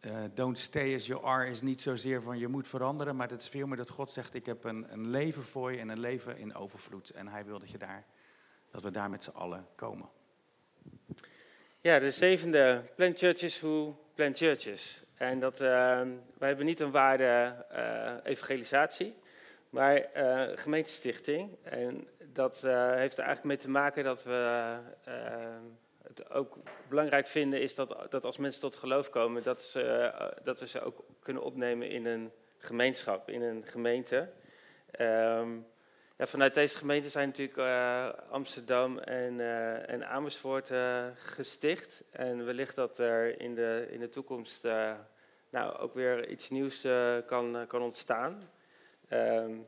[SPEAKER 1] uh, don't stay as you are is niet zozeer van je moet veranderen, maar het is veel meer dat God zegt: Ik heb een, een leven voor je en een leven in overvloed. En Hij wil dat, je daar, dat we daar met z'n allen komen.
[SPEAKER 2] Ja, de zevende, plant churches who plant churches. En dat, uh, wij hebben niet een waarde evangelisatie, maar gemeentestichting. En dat heeft er eigenlijk mee te maken dat we het ook belangrijk vinden is dat, dat als mensen tot geloof komen, dat, ze, dat we ze ook kunnen opnemen in een gemeenschap, in een gemeente. Um, ja, vanuit deze gemeente zijn natuurlijk Amsterdam en, en Amersfoort gesticht. En wellicht dat er in de, in de toekomst nou, ook weer iets nieuws kan, kan ontstaan. Um,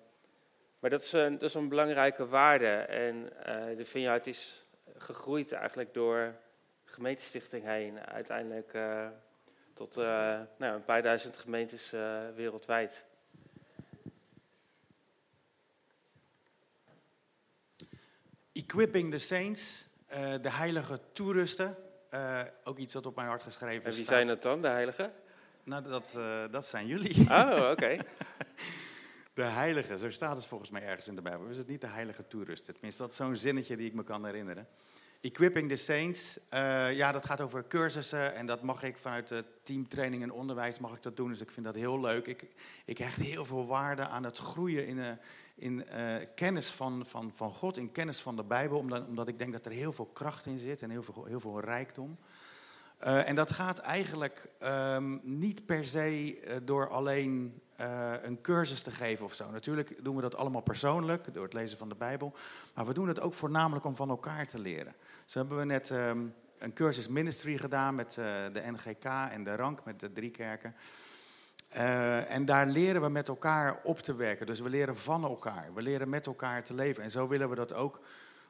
[SPEAKER 2] maar dat is, een, dat is een belangrijke waarde. En de Vineyard is gegroeid eigenlijk door gemeentestichting heen. Uiteindelijk tot nou, een paar duizend gemeentes wereldwijd.
[SPEAKER 1] Equipping the Saints, uh, de heilige toerusten. Uh, ook iets wat op mijn hart geschreven is.
[SPEAKER 2] En wie zijn het dan, de heiligen?
[SPEAKER 1] Nou, dat, uh, dat zijn jullie.
[SPEAKER 2] Oh, oké. Okay.
[SPEAKER 1] de heilige, zo staat het volgens mij ergens in de Bijbel. Is het niet de heilige toerusten? Tenminste, dat is zo'n zinnetje die ik me kan herinneren. Equipping the Saints, ja, dat gaat over cursussen en dat mag ik vanuit de teamtraining en onderwijs mag ik dat doen. Dus ik vind dat heel leuk. Ik, ik hecht heel veel waarde aan het groeien in, een in uh, kennis van, van, van God, in kennis van de Bijbel, omdat, omdat ik denk dat er heel veel kracht in zit en heel veel, heel veel rijkdom. En dat gaat eigenlijk um, niet per se door alleen een cursus te geven of zo. Natuurlijk doen we dat allemaal persoonlijk, door het lezen van de Bijbel. Maar we doen het ook voornamelijk om van elkaar te leren. Zo hebben we net um, een cursus ministry gedaan met de NGK en de Rank, met de drie kerken. Uh, en daar leren we met elkaar op te werken. Dus we leren van elkaar. We leren met elkaar te leven. En zo willen we dat ook,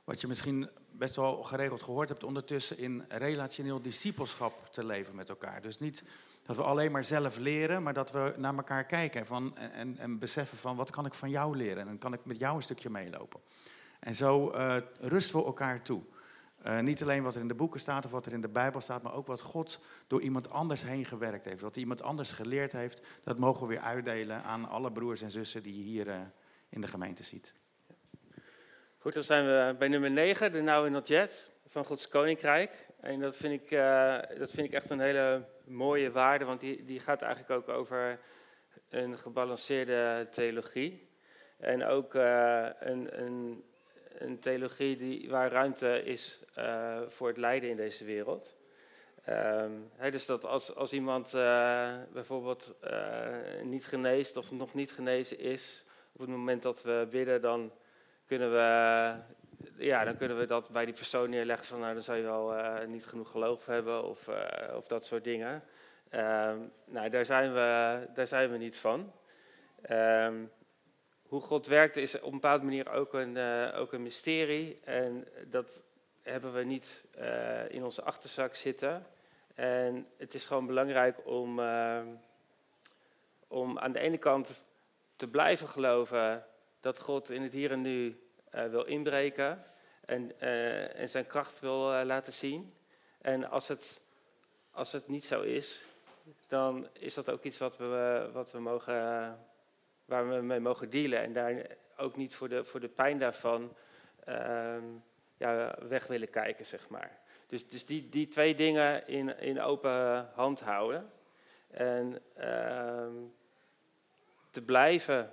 [SPEAKER 1] wat je misschien best wel geregeld gehoord hebt ondertussen, in relationeel discipelschap te leven met elkaar. Dus niet dat we alleen maar zelf leren, maar dat we naar elkaar kijken van, en, en beseffen van wat kan ik van jou leren en kan ik met jou een stukje meelopen. En zo uh, rusten we elkaar toe. Uh, niet alleen wat er in de boeken staat of wat er in de Bijbel staat, maar ook wat God door iemand anders heen gewerkt heeft. Wat iemand anders geleerd heeft, dat mogen we weer uitdelen aan alle broers en zussen die je hier uh, in de gemeente ziet.
[SPEAKER 2] Goed, dan zijn we bij nummer 9, de Now in Not Yet, van Gods Koninkrijk. En dat vind ik, uh, dat vind ik echt een hele mooie waarde, want die, die gaat eigenlijk ook over een gebalanceerde theologie. En ook een, een een theologie die, waar ruimte is uh, voor het lijden in deze wereld. He, dus dat als, als iemand bijvoorbeeld niet geneest of nog niet genezen is, op het moment dat we bidden, dan kunnen we, ja, dan kunnen we dat bij die persoon neerleggen van nou, dan zou je wel niet genoeg geloof hebben of, of dat soort dingen. Um, nou, daar zijn, we, daar zijn we niet van. Um, hoe God werkt is op een bepaalde manier ook een, uh, ook een mysterie. En dat hebben we niet in onze achterzak zitten. En het is gewoon belangrijk om, uh, om aan de ene kant te blijven geloven dat God in het hier en nu wil inbreken en, en zijn kracht wil laten zien. En als het, als het niet zo is, dan is dat ook iets wat we, wat we mogen waar we mee mogen dealen. En daar ook niet voor de, voor de pijn daarvan uh, ja, weg willen kijken, zeg maar. Dus, dus die, die twee dingen in, in open hand houden. En uh, te blijven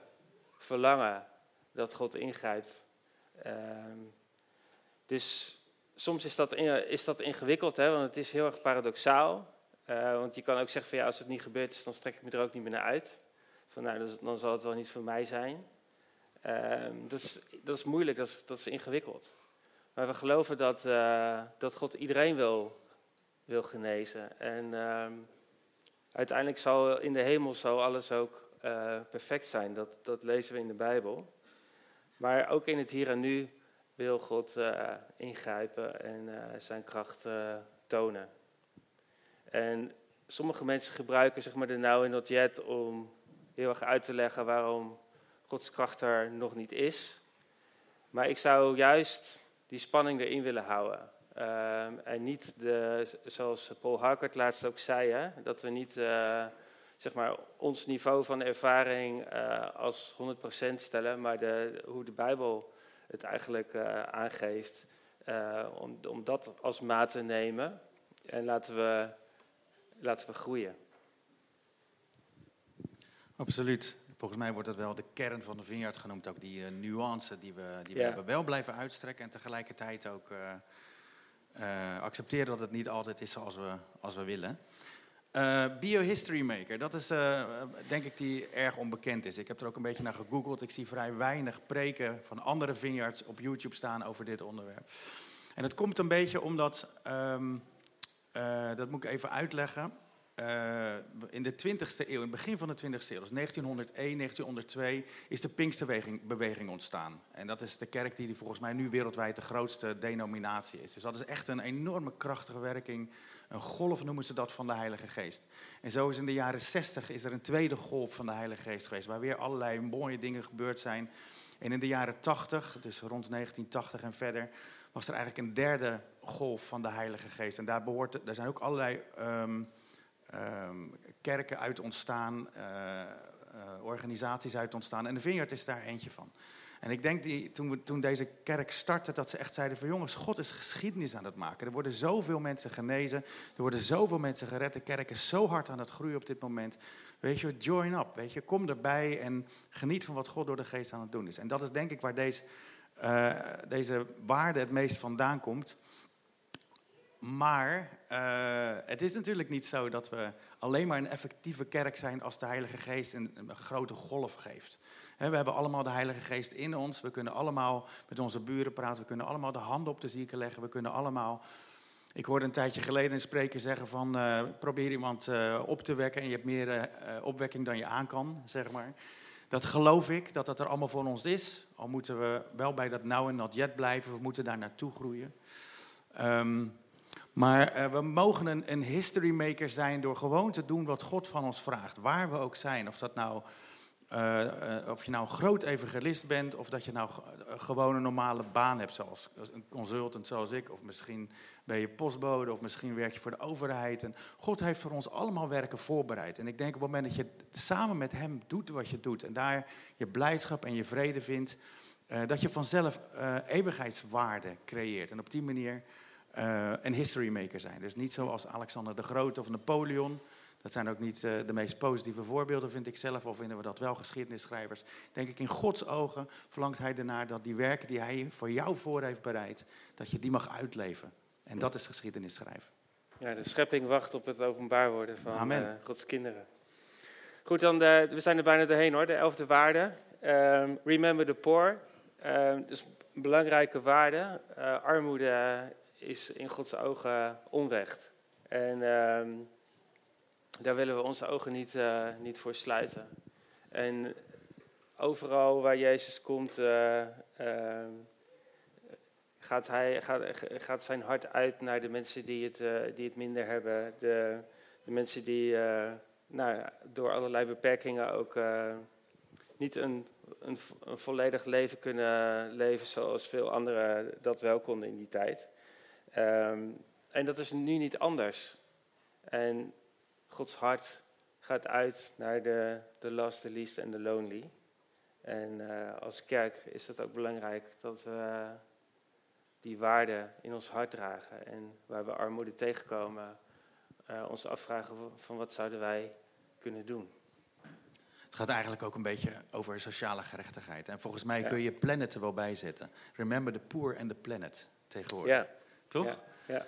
[SPEAKER 2] verlangen dat God ingrijpt. Uh, dus soms is dat, is dat ingewikkeld, hè, want het is heel erg paradoxaal. Uh, want je kan ook zeggen van ja, als het niet gebeurd is, dan strek ik me er ook niet meer naar uit. Van nou, dan zal het wel niet voor mij zijn. Uh, dat, is, dat is moeilijk, dat is, dat is ingewikkeld. Maar we geloven dat, uh, dat God iedereen wil, wil genezen. En uh, uiteindelijk zal in de hemel zal alles ook uh, perfect zijn. Dat, dat lezen we in de Bijbel. Maar ook in het hier en nu wil God ingrijpen en zijn kracht tonen. En sommige mensen gebruiken zeg maar, de now en not yet om heel erg uit te leggen waarom Gods kracht er nog niet is. Maar ik zou juist die spanning erin willen houden. Ehm, en niet, de, zoals Paul Harkert laatst ook zei, hè, dat we niet zeg maar ons niveau van ervaring uh, als 100% stellen, maar de, hoe de Bijbel het eigenlijk uh, aangeeft, om, om dat als maat te nemen. En laten we, laten we groeien.
[SPEAKER 1] Absoluut. Volgens mij wordt dat wel de kern van de vineyard genoemd. Ook die nuance die we, die we hebben. Wel blijven uitstrekken en tegelijkertijd ook accepteren dat het niet altijd is zoals we, als we willen. Biohistory Maker, dat is denk ik die erg onbekend is. Ik heb er ook een beetje naar gegoogeld. Ik zie vrij weinig preken van andere vineyards op YouTube staan over dit onderwerp. En dat komt een beetje omdat, um, dat moet ik even uitleggen. In de 20e eeuw, in het begin van de 20e eeuw, dus 1901, 1902, is de Pinksterbeweging ontstaan. En dat is de kerk die volgens mij nu wereldwijd de grootste denominatie is. Dus dat is echt een enorme krachtige werking. Een golf noemen ze dat van de Heilige Geest. En zo is in de jaren 60 is er een tweede golf van de Heilige Geest geweest, waar weer allerlei mooie dingen gebeurd zijn. En in de jaren 80, dus rond 1980 en verder, was er eigenlijk een derde golf van de Heilige Geest. En daar, behoort, daar zijn ook allerlei. Um, um, kerken uit ontstaan, uh, uh, organisaties uit ontstaan. En de Vineyard is daar eentje van. En ik denk die, toen, we, toen deze kerk startte, dat ze echt zeiden van jongens, God is geschiedenis aan het maken. Er worden zoveel mensen genezen, er worden zoveel mensen gered. De kerk is zo hard aan het groeien op dit moment. Weet je, join up, weet je, kom erbij en geniet van wat God door de geest aan het doen is. En dat is denk ik waar deze, uh, deze waarde het meest vandaan komt. Maar uh, het is natuurlijk niet zo dat we alleen maar een effectieve kerk zijn als de Heilige Geest een grote golf geeft. We hebben allemaal de Heilige Geest in ons. We kunnen allemaal met onze buren praten. We kunnen allemaal de handen op de zieken leggen. We kunnen allemaal. Ik hoorde een tijdje geleden een spreker zeggen van uh, probeer iemand uh, op te wekken en je hebt meer opwekking dan je aan kan, zeg maar. Dat geloof ik, dat dat er allemaal voor ons is. Al moeten we wel bij dat now en not yet blijven. We moeten daar naartoe groeien. Um, maar we mogen een, een history maker zijn door gewoon te doen wat God van ons vraagt. Waar we ook zijn. Of, dat nou, uh, uh, of je nou een groot evangelist bent. Of dat je nou gewoon een normale baan hebt. Zoals een consultant zoals ik. Of misschien ben je postbode. Of misschien werk je voor de overheid. En God heeft voor ons allemaal werken voorbereid. En ik denk op het moment dat je samen met hem doet wat je doet. En daar je blijdschap en je vrede vindt. dat je vanzelf eeuwigheidswaarde creëert. En op die manier een history maker zijn. Dus niet zoals Alexander de Grote of Napoleon. Dat zijn ook niet uh, de meest positieve voorbeelden, vind ik zelf. Of vinden we dat wel geschiedenisschrijvers. Denk ik, in Gods ogen verlangt hij ernaar dat die werken die hij voor jou voor heeft bereid, dat je die mag uitleven. En dat is geschiedenis schrijven.
[SPEAKER 2] Ja, de schepping wacht op het openbaar worden van uh, Gods kinderen. Goed, dan de, we zijn er bijna doorheen hoor. De elfde waarde. Um, remember the poor. Um, dus een belangrijke waarde. armoede is in Gods ogen onrecht. En uh, daar willen we onze ogen niet, uh, niet voor sluiten. En overal waar Jezus komt, uh, gaat, hij, gaat, gaat zijn hart uit naar de mensen die het, die het minder hebben. De, de mensen die nou, door allerlei beperkingen ook niet een, een, een, volledig leven kunnen leven zoals veel anderen dat wel konden in die tijd. Um, en dat is nu niet anders. En Gods hart gaat uit naar de, de last, de least en de lonely. En uh, als kerk is het ook belangrijk dat we die waarden in ons hart dragen. En waar we armoede tegenkomen, uh, ons afvragen van wat zouden wij kunnen doen.
[SPEAKER 1] Het gaat eigenlijk ook een beetje over sociale gerechtigheid. En volgens mij ja. kun je planet er wel bij zetten. Remember the poor and the planet tegenwoordig.
[SPEAKER 2] Ja.
[SPEAKER 1] Toch? Ja. ja.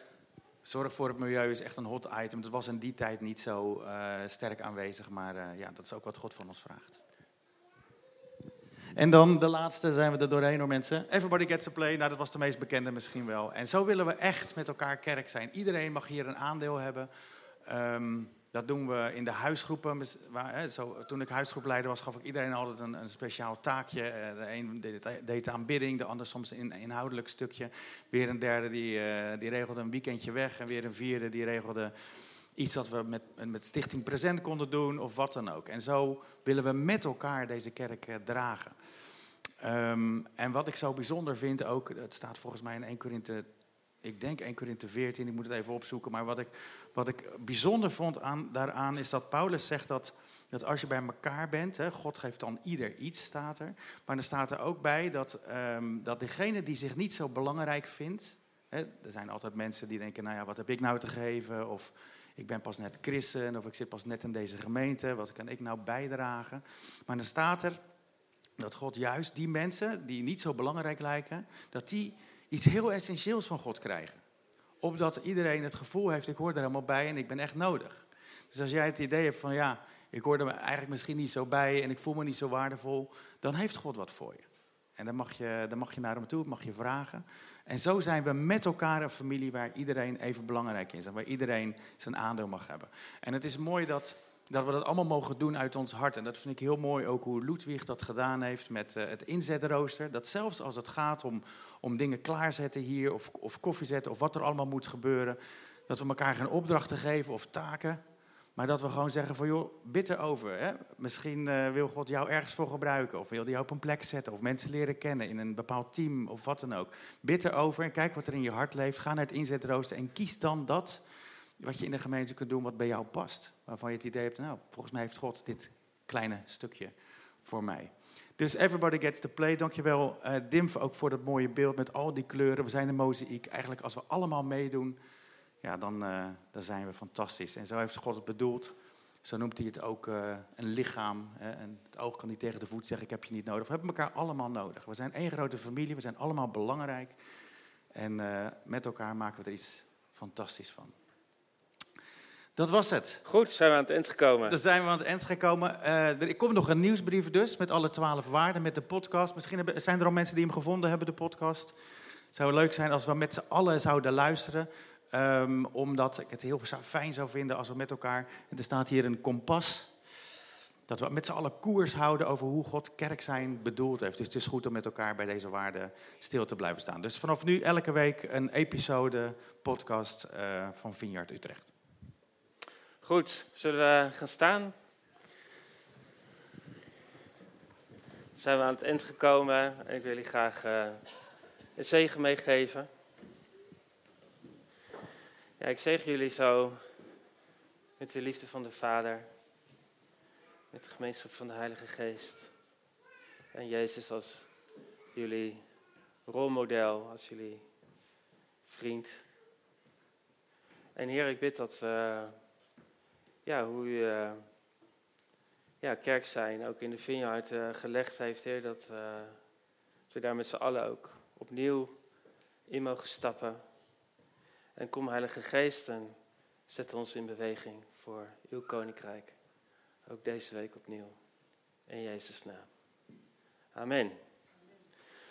[SPEAKER 1] Zorg voor het milieu is echt een hot item. Dat was in die tijd niet zo uh, sterk aanwezig, maar uh, ja, dat is ook wat God van ons vraagt. En dan de laatste zijn we er doorheen mensen. Everybody gets a play. Nou, dat was de meest bekende misschien wel. En zo willen we echt met elkaar kerk zijn. Iedereen mag hier een aandeel hebben. Um, Dat doen we in de huisgroepen. Waar, hè, zo, toen ik huisgroepleider was, gaf ik iedereen altijd een, een speciaal taakje. Eh, de een deed, deed de aanbidding, de ander soms een inhoudelijk stukje. Weer een derde die, uh, die regelde een weekendje weg. En weer een vierde die regelde iets dat we met, met Stichting Present konden doen of wat dan ook. En zo willen we met elkaar deze kerk uh, dragen. Um, en wat ik zo bijzonder vind ook, het staat volgens mij in 1 Korinthe ik denk 1 Korinthe 14, ik moet het even opzoeken. Maar wat ik, wat ik bijzonder vond aan, daaraan is dat Paulus zegt dat, dat als je bij elkaar bent, hè, God geeft dan ieder iets, staat er. Maar dan staat er ook bij dat, um, dat degene die zich niet zo belangrijk vindt. Hè, er zijn altijd mensen die denken, nou ja, wat heb ik nou te geven? Of ik ben pas net christen, of ik zit pas net in deze gemeente, wat kan ik nou bijdragen? Maar dan staat er dat God juist die mensen die niet zo belangrijk lijken, dat die iets heel essentieels van God krijgen. Opdat iedereen het gevoel heeft, ik hoor er helemaal bij en ik ben echt nodig. Dus als jij het idee hebt van, ja, ik hoor er eigenlijk misschien niet zo bij en ik voel me niet zo waardevol, dan heeft God wat voor je. En dan mag je, dan mag je naar hem toe, mag je vragen. En zo zijn we met elkaar een familie waar iedereen even belangrijk is en waar iedereen zijn aandeel mag hebben. En het is mooi dat dat we dat allemaal mogen doen uit ons hart. En dat vind ik heel mooi ook hoe Ludwig dat gedaan heeft met uh, het inzetrooster. Dat zelfs als het gaat om, om dingen klaarzetten hier of, of koffie zetten of wat er allemaal moet gebeuren. Dat we elkaar geen opdrachten geven of taken. Maar dat we gewoon zeggen van joh, bid erover. Hè? Misschien uh, wil God jou ergens voor gebruiken. Of wil hij jou op een plek zetten. Of mensen leren kennen in een bepaald team of wat dan ook. Bid erover en kijk wat er in je hart leeft. Ga naar het inzetrooster en kies dan dat wat je in de gemeente kunt doen wat bij jou past. Waarvan je het idee hebt, nou, volgens mij heeft God dit kleine stukje voor mij. Dus everybody gets to play. Dankjewel uh, Dimf ook voor dat mooie beeld met al die kleuren. We zijn een mozaïek. Eigenlijk als we allemaal meedoen, ja, dan, uh, dan zijn we fantastisch. En zo heeft God het bedoeld. Zo noemt hij het ook uh, een lichaam. Hè? En het oog kan niet tegen de voet zeggen, ik heb je niet nodig. We hebben elkaar allemaal nodig. We zijn één grote familie, we zijn allemaal belangrijk. En met elkaar maken we er iets fantastisch van. Dat was het.
[SPEAKER 2] Goed, zijn we aan het eind gekomen.
[SPEAKER 1] Dan zijn we aan het eind gekomen. Uh, er komt nog een nieuwsbrief dus, met alle twaalf waarden, met de podcast. Misschien hebben, zijn er al mensen die hem gevonden hebben, de podcast. Het zou leuk zijn als we met z'n allen zouden luisteren. Um, omdat ik het heel fijn zou vinden als we met elkaar... er staat hier een kompas. Dat we met z'n allen koers houden over hoe God kerk zijn bedoeld heeft. Dus het is goed om met elkaar bij deze waarden stil te blijven staan. Dus vanaf nu elke week een episode podcast uh, van Vineyard Utrecht.
[SPEAKER 2] Goed, zullen we gaan staan? Zijn we aan het eind gekomen en ik wil jullie graag uh, een zegen meegeven. Ja, ik zegen jullie zo met de liefde van de Vader, met de gemeenschap van de Heilige Geest en Jezus als jullie rolmodel, als jullie vriend. En Heer, ik bid dat we ja, hoe u uh, ja, kerk zijn ook in de vineyard uh, gelegd heeft, Heer. Dat, uh, dat we daar met z'n allen ook opnieuw in mogen stappen. En kom Heilige Geest en zet ons in beweging voor uw koninkrijk. Ook deze week opnieuw. In Jezus' naam. Amen.